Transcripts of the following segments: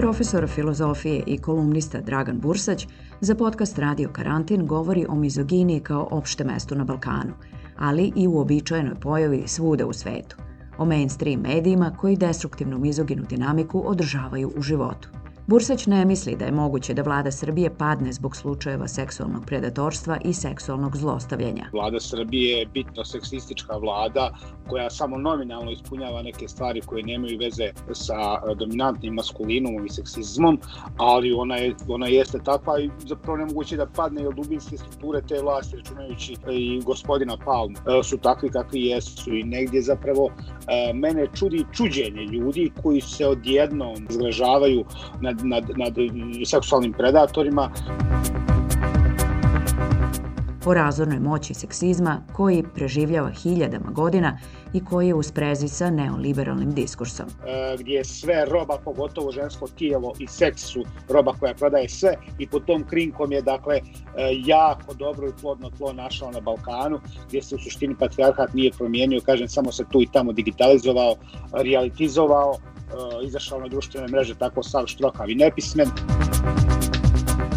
Profesor filozofije i kolumnista Dragan Bursać za podcast Radio Karantin govori o mizoginiji kao opšte mestu na Balkanu, ali i u običajenoj pojavi svuda u svetu, o mainstream medijima koji destruktivnu mizoginu dinamiku održavaju u životu. Bursać ne misli da je moguće da vlada Srbije padne zbog slučajeva seksualnog predatorstva i seksualnog zlostavljanja. Vlada Srbije je bitno seksistička vlada koja samo nominalno ispunjava neke stvari koje nemaju veze sa eh, dominantnim maskulinom i seksizmom, ali ona, je, ona jeste takva i zapravo nemoguće da padne jer dubinske strukture te vlasti, računajući i gospodina Palm, eh, su takvi kakvi jesu i negdje zapravo E, mene čudi čuđenje ljudi koji se odjednom zgražavaju nad nad, nad seksualnim predatorima. O razornoj moći seksizma koji preživljava hiljadama godina i koji je u sprezi sa neoliberalnim diskursom. E, gdje je sve roba, pogotovo žensko tijelo i seks su roba koja prodaje sve i pod tom krinkom je dakle e, jako dobro i plodno tlo našao na Balkanu gdje se u suštini patriarhat nije promijenio, kažem samo se tu i tamo digitalizovao, realitizovao uh, izašao na društvene mreže tako sav štrokav i nepismen.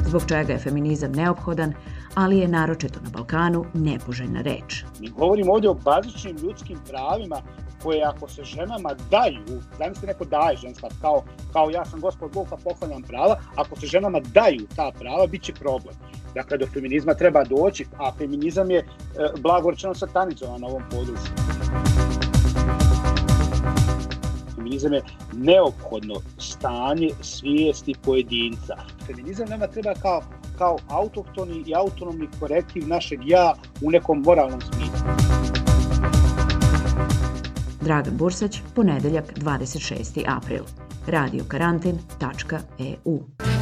Zbog čega je feminizam neophodan, ali je naročito na Balkanu nepoželjna reč. Mi govorimo ovdje o bazičnim ljudskim pravima koje ako se ženama daju, zamislite neko daje ženska, kao, kao ja sam gospod Bog pa pohvaljam prava, ako se ženama daju ta prava, bit će problem. Dakle, do feminizma treba doći, a feminizam je, e, blago rečeno, satanizovan na ovom području feminizam je neophodno stanje svijesti pojedinca. Feminizam nama treba kao, kao autohtoni i autonomni korektiv našeg ja u nekom moralnom smislu. Dragan Bursać, ponedeljak 26. april. Radio radiokarantin.eu